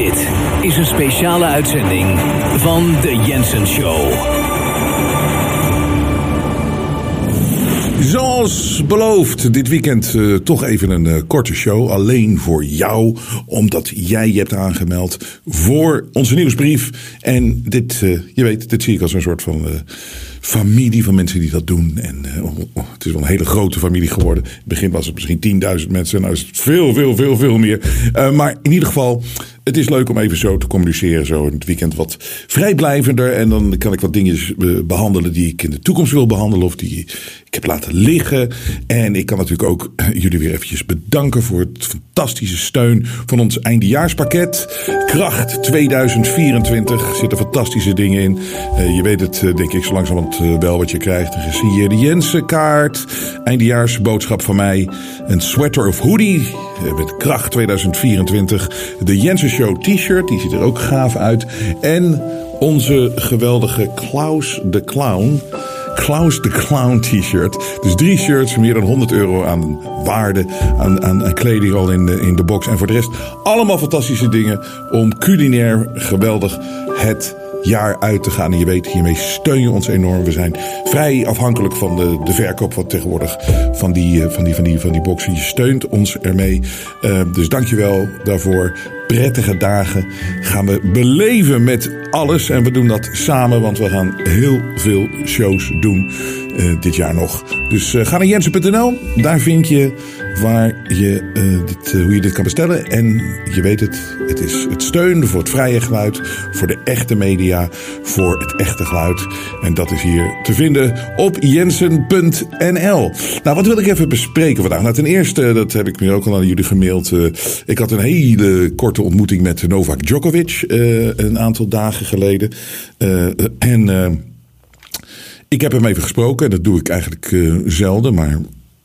Dit is een speciale uitzending van The Jensen Show. Zoals beloofd, dit weekend uh, toch even een uh, korte show. Alleen voor jou, omdat jij je hebt aangemeld voor onze nieuwsbrief. En dit, uh, je weet, dit zie ik als een soort van familie van mensen die dat doen. En oh, het is wel een hele grote familie geworden. In het begin was het misschien 10.000 mensen. Nu is het veel, veel, veel, veel meer. maar in ieder geval, het is leuk om even zo te communiceren. Zo in het weekend wat vrijblijvender. En dan kan ik wat dingen behandelen die ik in de toekomst wil behandelen. Of die ik heb laten liggen. En ik kan natuurlijk ook jullie weer eventjes bedanken voor het fantastische steun van ons eindejaarspakket. Kracht 2024 zitten fantastische dingen in. Je weet het, denk ik, zo langzamerhand uh, wel wat je krijgt. Een gesigneerde Jensen-kaart. Eindejaarsboodschap van mij. Een sweater of hoodie uh, met Kracht 2024. De Jensen Show t-shirt, die ziet er ook gaaf uit. En onze geweldige Klaus de Clown. Klaus de Clown t-shirt. Dus drie shirts, meer dan 100 euro aan waarde, aan, aan, aan, kleding al in de, in de box. En voor de rest allemaal fantastische dingen om culinair geweldig het jaar uit te gaan. En je weet, hiermee steun je ons enorm. We zijn vrij afhankelijk van de, de verkoop van tegenwoordig van die, van, die, van, die, van die boxen. Je steunt ons ermee. Uh, dus dankjewel daarvoor prettige dagen gaan we beleven met alles. En we doen dat samen, want we gaan heel veel shows doen uh, dit jaar nog. Dus ga naar jensen.nl. Daar vind je waar je, uh, dit, hoe je dit kan bestellen. En je weet het, het is het steun voor het vrije geluid, voor de echte media, voor het echte geluid. En dat is hier te vinden op jensen.nl. Nou, wat wil ik even bespreken vandaag? Nou, ten eerste, dat heb ik nu ook al aan jullie gemaild. ik had een hele korte ontmoeting met Novak Djokovic een aantal dagen geleden. en ik heb hem even gesproken. En dat doe ik eigenlijk zelden, maar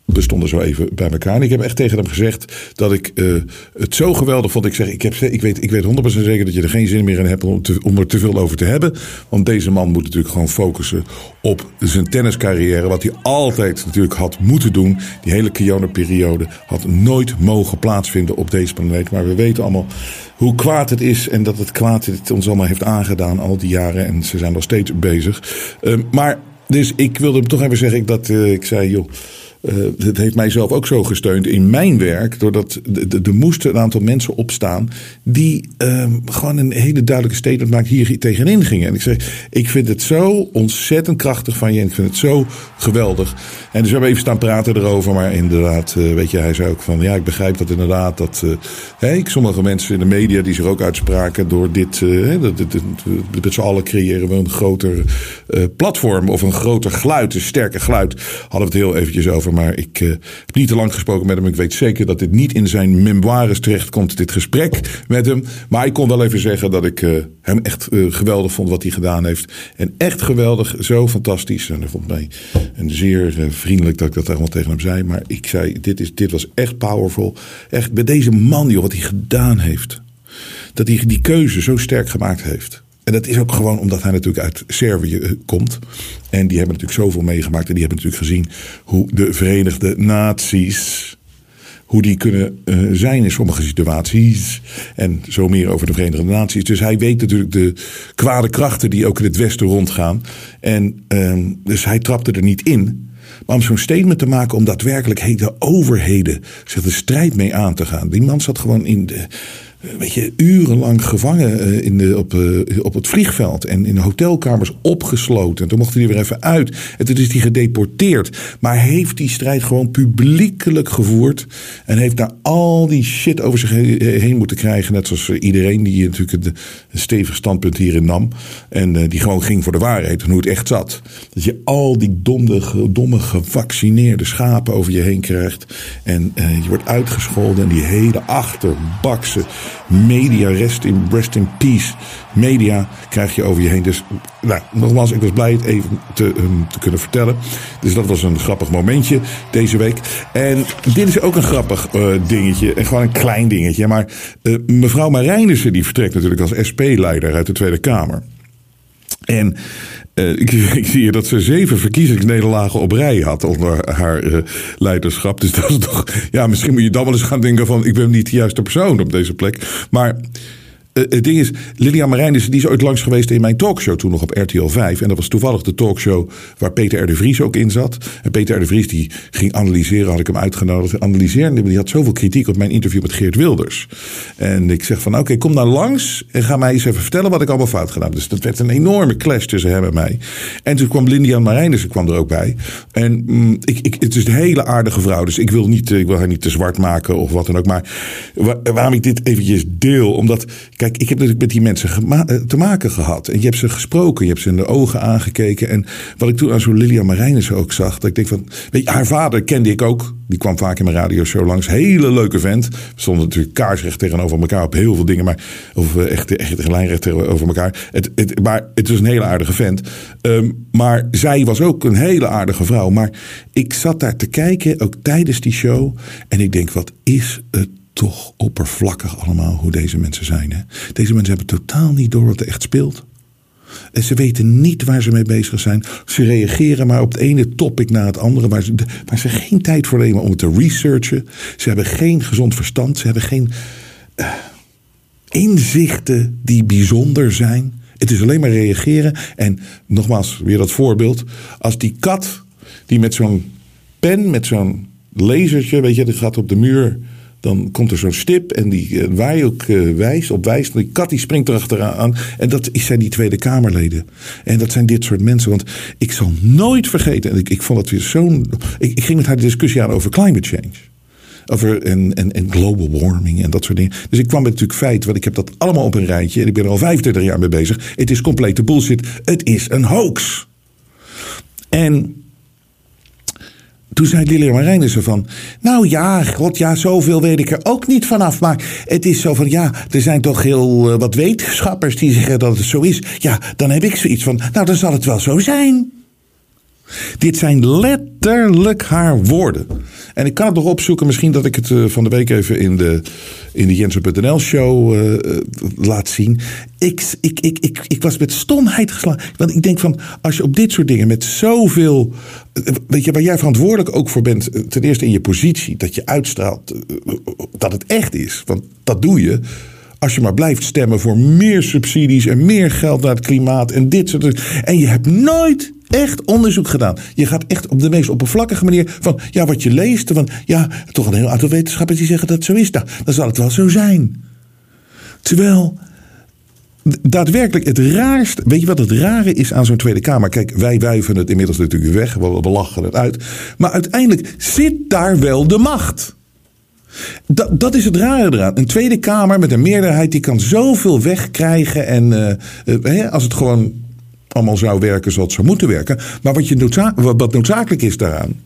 we stonden zo even bij elkaar. En ik heb echt tegen hem gezegd dat ik uh, het zo geweldig vond. Ik zeg, ik, heb, ik, weet, ik weet 100% zeker dat je er geen zin meer in hebt om, te, om er te veel over te hebben. Want deze man moet natuurlijk gewoon focussen op zijn tenniscarrière. Wat hij altijd natuurlijk had moeten doen. Die hele Kiona-periode had nooit mogen plaatsvinden op deze planeet. Maar we weten allemaal hoe kwaad het is. En dat het kwaad het ons allemaal heeft aangedaan al die jaren. En ze zijn nog steeds bezig. Uh, maar dus ik wilde toch even zeggen dat uh, ik zei, joh. Uh, het heeft mij zelf ook zo gesteund in mijn werk. Doordat er moesten een aantal mensen opstaan. die uh, gewoon een hele duidelijke statement maakten hier tegenin gingen. En ik zeg: Ik vind het zo ontzettend krachtig van je. Ik vind het zo geweldig. En dus we even staan praten erover. Maar inderdaad, uh, weet je, hij zei ook van: Ja, ik begrijp dat inderdaad. Dat hey, sommige mensen in de media die zich ook uitspraken. door dit. met z'n allen creëren we een groter platform. of een groter geluid, een sterker geluid. Hadden we het heel eventjes over maar ik uh, heb niet te lang gesproken met hem. Ik weet zeker dat dit niet in zijn memoires terechtkomt, dit gesprek met hem. Maar ik kon wel even zeggen dat ik uh, hem echt uh, geweldig vond wat hij gedaan heeft. En echt geweldig, zo fantastisch. En hij vond mij en zeer vriendelijk dat ik dat allemaal tegen hem zei. Maar ik zei, dit, is, dit was echt powerful. Echt, bij deze man, joh, wat hij gedaan heeft. Dat hij die keuze zo sterk gemaakt heeft. En dat is ook gewoon omdat hij natuurlijk uit Servië eh, komt. En die hebben natuurlijk zoveel meegemaakt. En die hebben natuurlijk gezien hoe de Verenigde Naties. Hoe die kunnen uh, zijn in sommige situaties. En zo meer over de Verenigde Naties. Dus hij weet natuurlijk de kwade krachten die ook in het Westen rondgaan. En uh, dus hij trapte er niet in. Maar om zo'n statement te maken om daadwerkelijk de overheden zich de strijd mee aan te gaan. Die man zat gewoon in de weet je, urenlang gevangen eh, in de, op, eh, op het vliegveld. En in hotelkamers opgesloten. En toen mocht hij weer even uit. En toen is hij gedeporteerd. Maar heeft die strijd gewoon publiekelijk gevoerd. En heeft daar al die shit over zich heen moeten krijgen. Net zoals iedereen die natuurlijk een, stevig standpunt hierin nam. En die gewoon ging voor de waarheid. En hoe het echt zat. Dat je al die domme, domme gevaccineerde schapen over je heen krijgt. En je wordt uitgescholden. En die hele achterbakse media, rest in, rest in peace. Media krijg je over je heen. Dus nou, nogmaals, ik was blij het even te, um, te kunnen vertellen. Dus dat was een grappig momentje deze week. En dit is ook een grappig uh, dingetje. En gewoon een klein dingetje. Maar uh, mevrouw Marijnissen die vertrekt natuurlijk als SP-leider uit de Tweede Kamer. En uh, ik, zie hier dat ze zeven verkiezingsnederlagen op rij had onder haar uh, leiderschap. Dus dat is toch. Ja, misschien moet je dan wel eens gaan denken: van ik ben niet de juiste persoon op deze plek. Maar het ding is, Lilian Marijnissen die is ooit langs geweest in mijn talkshow toen nog op RTL 5. En dat was toevallig de talkshow waar Peter R. de Vries ook in zat. En Peter R. de Vries die ging analyseren, had ik hem uitgenodigd. Analyseren, die had zoveel kritiek op mijn interview met Geert Wilders. En ik zeg van, oké, kom nou langs en ga mij eens even vertellen wat ik allemaal fout gedaan heb. Dus dat werd een enorme clash tussen hem en mij. En toen kwam Lilian Marijnissen kwam er ook bij. En mm, ik, ik, het is een hele aardige vrouw, dus ik wil, niet, ik wil haar niet te zwart maken of wat dan ook. Maar waarom ik dit eventjes deel, omdat, ik heb natuurlijk met die mensen eh, te maken gehad. En je hebt ze gesproken, je hebt ze in de ogen aangekeken. En wat ik toen aan zo'n Lilian Marijnissen ook zag, dat ik denk van, weet je, haar vader kende ik ook. Die kwam vaak in mijn radioshow langs. Hele leuke vent. We stonden natuurlijk kaarsrecht tegenover elkaar op heel veel dingen. Maar, of eh, echt, echt lijnrecht tegenover elkaar. Het, het, maar het was een hele aardige vent. Ehm, maar zij was ook een hele aardige vrouw. Maar ik zat daar te kijken, ook tijdens die show. En ik denk, wat is het toch oppervlakkig allemaal hoe deze mensen zijn. Hè? Deze mensen hebben totaal niet door wat er echt speelt. En ze weten niet waar ze mee bezig zijn. Ze reageren maar op het ene topic na het andere. Waar ze, waar ze geen tijd voor nemen om het te researchen. Ze hebben geen gezond verstand. Ze hebben geen uh, inzichten die bijzonder zijn. Het is alleen maar reageren. En nogmaals, weer dat voorbeeld. Als die kat die met zo'n pen, met zo'n lasertje, weet je, die gaat op de muur dan komt er zo'n stip en die waar je ook uh, wijst, op wijst. Die kat die springt erachteraan. En dat zijn die Tweede Kamerleden. En dat zijn dit soort mensen. Want ik zal nooit vergeten. En ik, ik vond het weer zo'n. Ik, ik ging met haar de discussie aan over climate change. Over en, en, en global warming en dat soort dingen. Dus ik kwam met natuurlijk feit, want ik heb dat allemaal op een rijtje. En ik ben er al 25 jaar mee bezig. Het is complete bullshit. Het is een hoax. En toen zei Lilian Marijnissen van, nou ja, god ja, zoveel weet ik er ook niet vanaf. Maar het is zo van, ja, er zijn toch heel uh, wat wetenschappers die zeggen dat het zo is. Ja, dan heb ik zoiets van, nou dan zal het wel zo zijn. Dit zijn letterlijk haar woorden. En ik kan het nog opzoeken, misschien dat ik het uh, van de week even in de, in de Jensen.nl show uh, laat zien. Ik, ik, ik, ik, ik was met stomheid geslagen. Want ik denk van, als je op dit soort dingen met zoveel. Weet je, waar jij verantwoordelijk ook voor bent. Ten eerste in je positie, dat je uitstraalt dat het echt is. Want dat doe je als je maar blijft stemmen voor meer subsidies en meer geld naar het klimaat en dit soort dingen. En je hebt nooit echt onderzoek gedaan. Je gaat echt op de meest oppervlakkige manier van, ja, wat je leest, van, ja, toch een heel aantal wetenschappers die zeggen dat het zo is. Nou, dan zal het wel zo zijn. Terwijl, daadwerkelijk het raarste, weet je wat het rare is aan zo'n Tweede Kamer? Kijk, wij wuiven het inmiddels natuurlijk weg, we lachen het uit. Maar uiteindelijk zit daar wel de macht. Dat, dat is het rare eraan. Een Tweede Kamer met een meerderheid die kan zoveel wegkrijgen. En uh, uh, als het gewoon allemaal zou werken zoals het zou moeten werken. Maar wat, je noodza wat noodzakelijk is daaraan.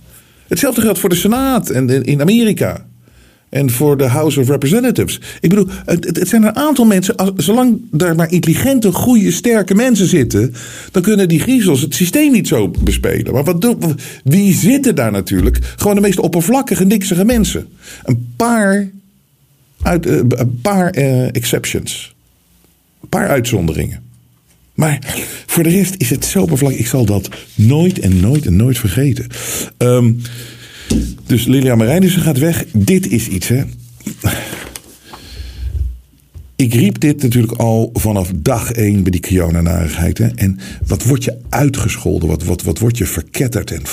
Hetzelfde geldt voor de Senaat en in Amerika. En voor de House of Representatives. Ik bedoel, het, zijn een aantal mensen. Zolang daar maar intelligente, goede, sterke mensen zitten. dan kunnen die griezels het systeem niet zo bespelen. Maar wat wie zitten daar natuurlijk? Gewoon de meest oppervlakkige, niksige mensen. Een paar, uit, uh, een paar uh, exceptions. Een paar uitzonderingen. Maar voor de rest is het zo oppervlakkig. Ik zal dat nooit en nooit en nooit vergeten. Um, dus Lilian Marijnissen gaat weg. Dit is iets, hè. Ik riep dit natuurlijk al vanaf dag één bij die Kiona-narigheid. En wat word je uitgescholden? Wat, wat, wat word je verketterd? En,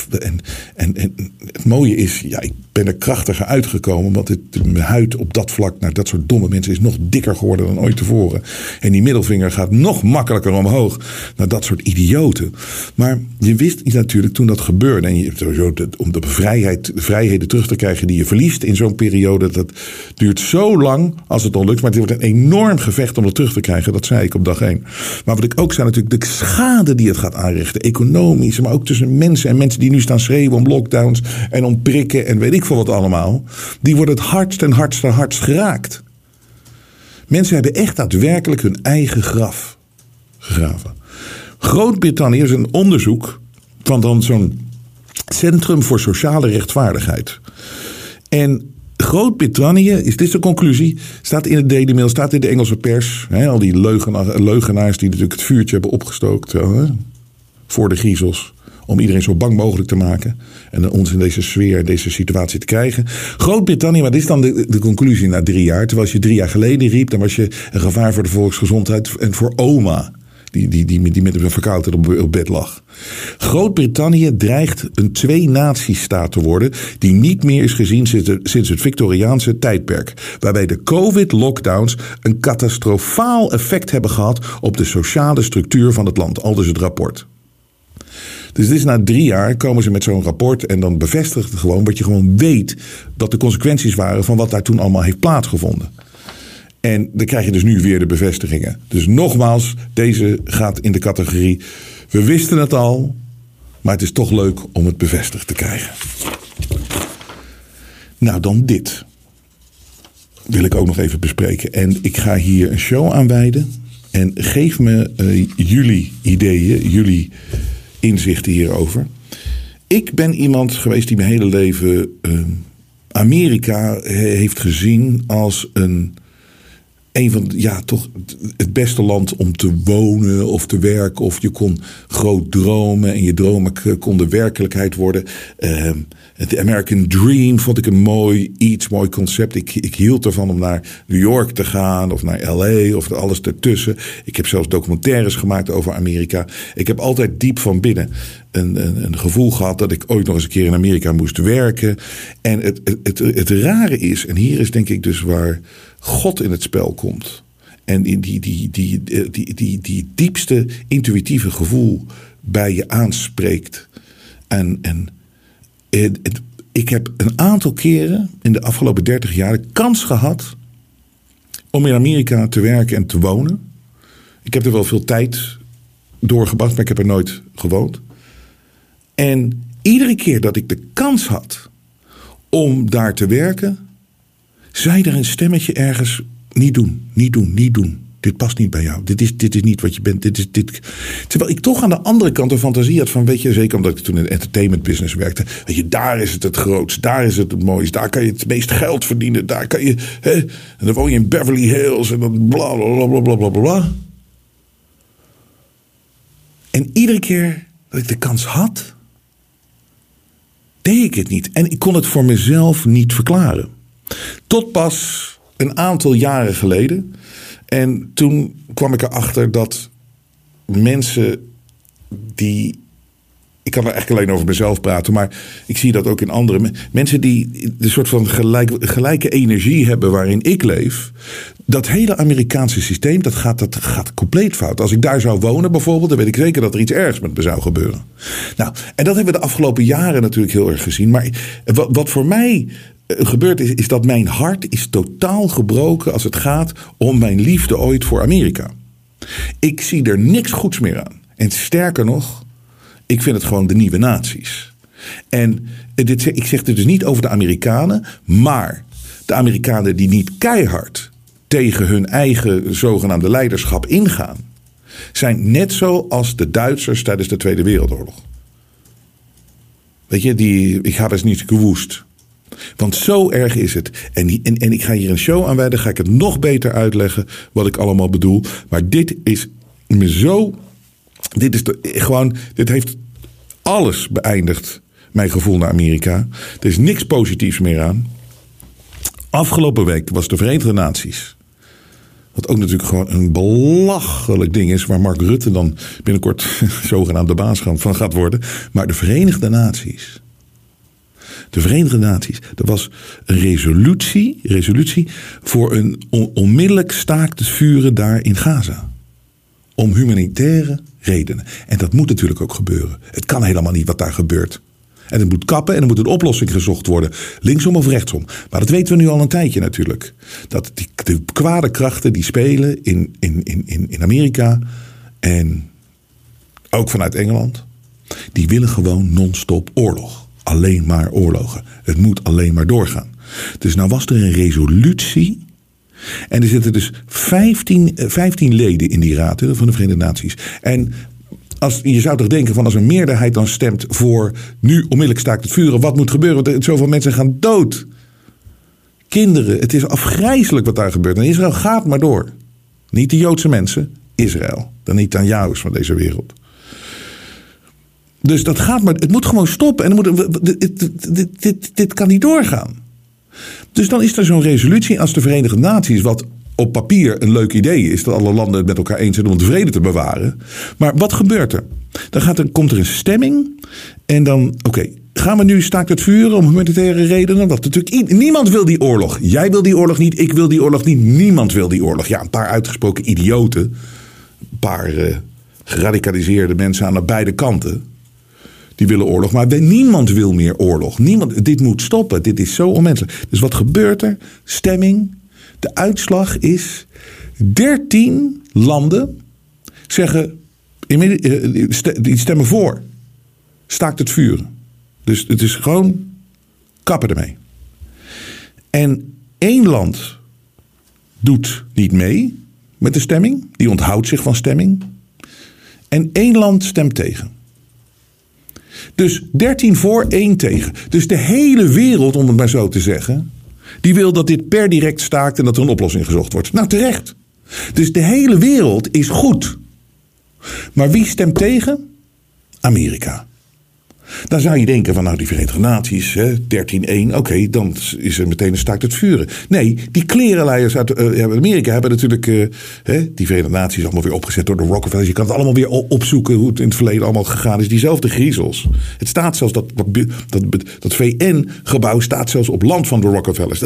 en, en, het mooie is, ja, ik ben er krachtiger uitgekomen. Want het, mijn huid op dat vlak naar dat soort domme mensen is nog dikker geworden dan ooit tevoren. En die middelvinger gaat nog makkelijker omhoog naar dat soort idioten. Maar je wist natuurlijk toen dat gebeurde. En je om de vrijheid, de vrijheden terug te krijgen die je verliest in zo'n periode. Dat duurt zo lang als het al lukt. Maar het wordt een enorm gevecht om het terug te krijgen. Dat zei ik op dag één. Maar wat ik ook zei natuurlijk, de schade die het gaat aanrichten. Economisch, maar ook tussen mensen en mensen die nu staan schreeuwen om lockdowns en om prikken en weet ik veel wat allemaal. Die worden het hardst en hardst en hardst geraakt. Mensen hebben echt daadwerkelijk hun eigen graf gegraven. Groot-Brittannië is een onderzoek van dan zo'n Centrum voor Sociale Rechtvaardigheid. En Groot-Brittannië, is dit de conclusie, staat in het Daily Mail, staat in de Engelse pers. Hè, al die leugenaars, leugenaars die natuurlijk het vuurtje hebben opgestookt hè, voor de griezels om iedereen zo bang mogelijk te maken. En ons in deze sfeer, deze situatie te krijgen. Groot-Brittannië, wat is dan de, de conclusie na drie jaar? Terwijl je drie jaar geleden riep, dan was je een gevaar voor de volksgezondheid en voor oma. Die, die, die, die met een verkoudheid op, op bed lag. Groot-Brittannië dreigt een twee-natiestaat te worden. die niet meer is gezien sinds, het Victoriaanse tijdperk. Waarbij de COVID-lockdowns een catastrofaal effect hebben gehad. op de sociale structuur van het land. Al dus het rapport. Dus dit is na drie jaar komen ze met zo'n rapport en dan bevestigt het gewoon wat je gewoon weet dat de consequenties waren van wat daar toen allemaal heeft plaatsgevonden. En dan krijg je dus nu weer de bevestigingen. Dus nogmaals, deze gaat in de categorie. We wisten het al, maar het is toch leuk om het bevestigd te krijgen. Nou, dan dit. Wil ik ook nog even bespreken. En ik ga hier een show aan wijden. En geef me uh, jullie ideeën, jullie inzichten hierover. Ik ben iemand geweest die mijn hele leven uh, Amerika heeft gezien als een een van ja, toch het beste land om te wonen of te werken. Of je kon groot dromen en je dromen konden werkelijkheid worden. Uh, het American Dream vond ik een mooi, iets mooi concept. Ik, ik hield ervan om naar New York te gaan of naar LA of alles ertussen. Ik heb zelfs documentaires gemaakt over Amerika. Ik heb altijd diep van binnen een, een, een, gevoel gehad dat ik ooit nog eens een keer in Amerika moest werken. En het, het, het, het rare is, en hier is denk ik dus waar God in het spel komt. En die, die, die, die, die, die, die diepste intuïtieve gevoel bij je aanspreekt. En, en ik heb een aantal keren in de afgelopen 30 jaar de kans gehad om in Amerika te werken en te wonen. Ik heb er wel veel tijd doorgebracht, maar ik heb er nooit gewoond. En iedere keer dat ik de kans had om daar te werken, zei er een stemmetje ergens: niet doen, niet doen, niet doen. Dit past niet bij jou. Dit is, dit is niet wat je bent. Dit is, dit. Terwijl ik toch aan de andere kant een fantasie had van, weet je, zeker omdat ik toen in de entertainment business werkte. Weet je, daar is het het grootst. Daar is het het mooist. Daar kan je het meest geld verdienen. Daar kan je, hè, en dan woon je in Beverly Hills en dan bla bla bla bla bla bla. En iedere keer dat ik de kans had, deed ik het niet. En ik kon het voor mezelf niet verklaren. Tot pas een aantal jaren geleden. En toen kwam ik erachter dat mensen die. Ik kan er eigenlijk alleen over mezelf praten, maar ik zie dat ook in andere mensen die de soort van gelijk, gelijke energie hebben waarin ik leef. Dat hele Amerikaanse systeem, dat gaat, dat gaat compleet fout. Als ik daar zou wonen bijvoorbeeld, dan weet ik zeker dat er iets ergs met me zou gebeuren. Nou, en dat hebben we de afgelopen jaren natuurlijk heel erg gezien. Maar wat, wat voor mij eh, gebeurd is, is dat mijn hart is totaal gebroken als het gaat om mijn liefde ooit voor Amerika. Ik zie er niks goeds meer aan. En sterker nog, ik vind het gewoon de nieuwe naties. En dit, ik zeg dit dus niet over de Amerikanen, maar de Amerikanen die niet keihard tegen hun eigen zogenaamde leiderschap ingaan, zijn net zo als de Duitsers tijdens de Tweede Wereldoorlog. Weet je, die, ik ga dus niet gewoest. Want zo erg is het. En, en, en ik ga hier een show aan wijden, ga ik het nog beter uitleggen wat ik allemaal bedoel. Maar dit is me zo. Dit is gewoon. Dit heeft alles beëindigd. Mijn gevoel naar Amerika. Er is niks positiefs meer aan. Afgelopen week was de Verenigde Naties. Wat ook natuurlijk gewoon een belachelijk ding is. Waar Mark Rutte dan binnenkort zogenaamd de baas van gaat worden. Maar de Verenigde Naties de Verenigde Naties. Er was een resolutie, resolutie voor een onmiddellijk staakt het vuren daar in Gaza. Om humanitaire redenen. En dat moet natuurlijk ook gebeuren. Het kan helemaal niet wat daar gebeurt. En het moet kappen en er moet een oplossing gezocht worden. Linksom of rechtsom. Maar dat weten we nu al een tijdje natuurlijk. Dat die, de kwade krachten die spelen in, in, in, in Amerika en ook vanuit Engeland. Die willen gewoon non-stop oorlog alleen maar oorlogen. Het moet alleen maar doorgaan. Dus nou was er een resolutie. En er zitten dus 15, 15 eh, leden in die raad van de Verenigde Naties. En als, je zou toch denken van als een meerderheid dan stemt voor nu onmiddellijk staakt het vuren. Wat moet gebeuren? Want zoveel mensen gaan dood. Kinderen, het is afgrijzelijk wat daar gebeurt. En Israël gaat maar door. Niet de Joodse mensen, Israël. De Netanyahu's van deze wereld. Dus dat gaat maar. Het moet gewoon stoppen. En dan dit, dit, dit, dit kan niet doorgaan. Dus dan is er zo'n resolutie als de Verenigde Naties, wat op papier een leuk idee is dat alle landen het met elkaar eens zijn om de vrede te bewaren. Maar wat gebeurt er? Dan gaat er, komt er een stemming en dan, oké, gaan we nu staakt het vuren om humanitaire redenen? Want natuurlijk, niemand wil die oorlog. Jij wil die oorlog niet, ik wil die oorlog niet, niemand wil die oorlog. Ja, een paar uitgesproken idioten, een paar uh, geradicaliseerde mensen aan beide kanten. Die willen oorlog, maar niemand wil meer oorlog. Niemand, dit moet stoppen. Dit is zo onmenselijk. Dus wat gebeurt er? Stemming. De uitslag is 13 landen zeggen, eh, die stemmen voor. Staakt het vuren. Dus het is gewoon kappen ermee. En één land doet niet mee met de stemming. Die onthoudt zich van stemming. En één land stemt tegen. Dus 13 voor, 1 tegen. Dus de hele wereld, om het maar zo te zeggen, die wil dat dit per direct staakt en dat er een oplossing gezocht wordt. Nou, terecht. Dus de hele wereld is goed. Maar wie stemt tegen? Amerika. Dan zou je denken van nou die Verenigde Naties, 13-1, oké, dan is er meteen een staakt het vuren. Nee, die klerenleiers uit uh, Amerika hebben natuurlijk uh, die Verenigde Naties allemaal weer opgezet door de Rockefellers. Je kan het allemaal weer opzoeken hoe het in het verleden allemaal gegaan is. Diezelfde griezels. Het staat zelfs, dat, dat, dat VN-gebouw staat zelfs op land van de Rockefellers.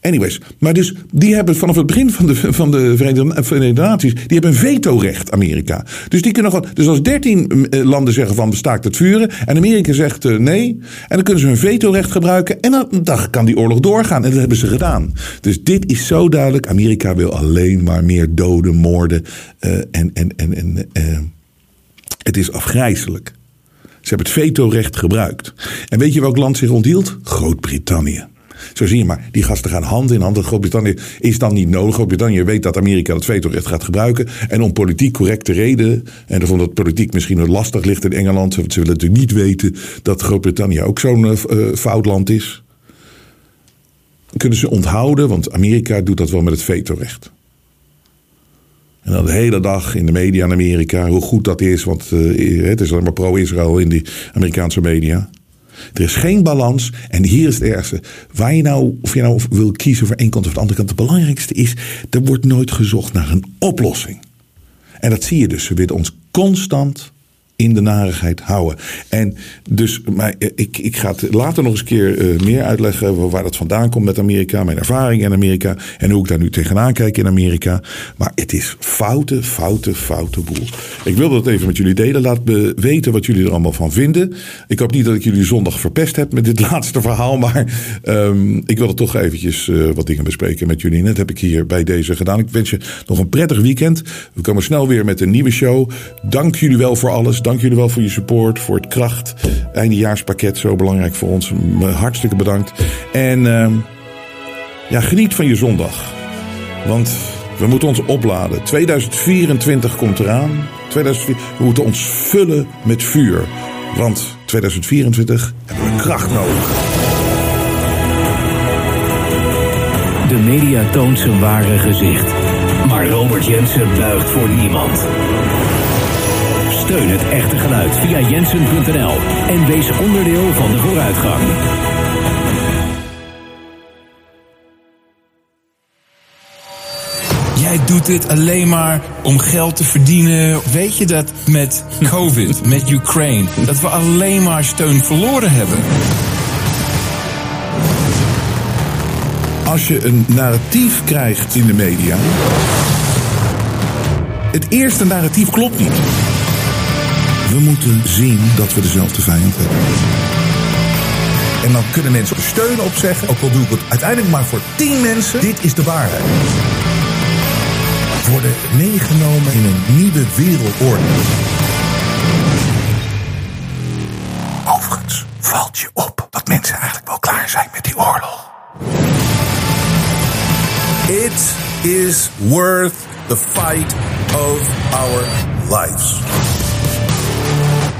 Anyways, maar dus die hebben vanaf het begin van de, van de Verenigde, Naties, die hebben een vetorecht, Amerika. Dus die kunnen gewoon, dus als dertien eh, landen zeggen van bestaakt het vuren en Amerika zegt uh, nee, en dan kunnen ze hun vetorecht gebruiken en dan, kan die oorlog doorgaan. En dat hebben ze gedaan. Dus dit is zo duidelijk. Amerika wil alleen maar meer doden, moorden uh, en, en, en, en het is afgrijzelijk. Ze hebben het vetorecht gebruikt. En weet je welk land zich onthield? Groot-Brittannië. Zo zie je maar, die gasten gaan hand in hand. Groot-Brittannië is dan niet nodig. Groot-Brittannië weet dat Amerika het vetorecht gaat gebruiken. En om politiek correcte redenen, en vond dat politiek misschien lastig ligt in Engeland. Want ze willen natuurlijk niet weten dat Groot-Brittannië ook zo'n uh, fout land is. Kunnen ze onthouden, want Amerika doet dat wel met het vetorecht. En dan de hele dag in de media in Amerika, hoe goed dat is, want uh, het is alleen maar pro-Israël in die Amerikaanse media. Er is geen balans. En hier is het ergste. Waar je nou, of je nou wil kiezen voor één kant of de andere kant. Het belangrijkste is, er wordt nooit gezocht naar een oplossing. En dat zie je dus. Ze willen ons constant in de narigheid houden. En dus, maar ik, ik ga het later nog eens een keer uh, meer uitleggen waar dat vandaan komt met Amerika, mijn ervaring in Amerika en hoe ik daar nu tegenaan kijk in Amerika. Maar het is foute, foute, foute boel. Ik wil dat even met jullie delen. Laat me weten wat jullie er allemaal van vinden. Ik hoop niet dat ik jullie zondag verpest heb met dit laatste verhaal, maar um, ik wil er toch eventjes uh, wat dingen bespreken met jullie. Net heb ik hier bij deze gedaan. Ik wens je nog een prettig weekend. We komen snel weer met een nieuwe show. Dank jullie wel voor alles dank jullie wel voor je support, voor het kracht. Eindejaarspakket, zo belangrijk voor ons. Hartstikke bedankt. En uh, ja, geniet van je zondag. Want we moeten ons opladen. 2024 komt eraan. 2004, we moeten ons vullen met vuur. Want 2024 hebben we kracht nodig. De media toont zijn ware gezicht. Maar Robert Jensen buigt voor niemand. Steun het echte geluid via jensen.nl en wees onderdeel van de vooruitgang. Jij doet dit alleen maar om geld te verdienen. Weet je dat met COVID, met Ukraine, dat we alleen maar steun verloren hebben? Als je een narratief krijgt in de media. Het eerste narratief klopt niet. We moeten zien dat we dezelfde vijand hebben. En dan kunnen mensen steun opzeggen, ook al doe ik het uiteindelijk maar voor tien mensen. Dit is de waarheid. Worden meegenomen in een nieuwe wereldorde. Overigens valt je op dat mensen eigenlijk wel klaar zijn met die oorlog. It is worth the fight of our lives.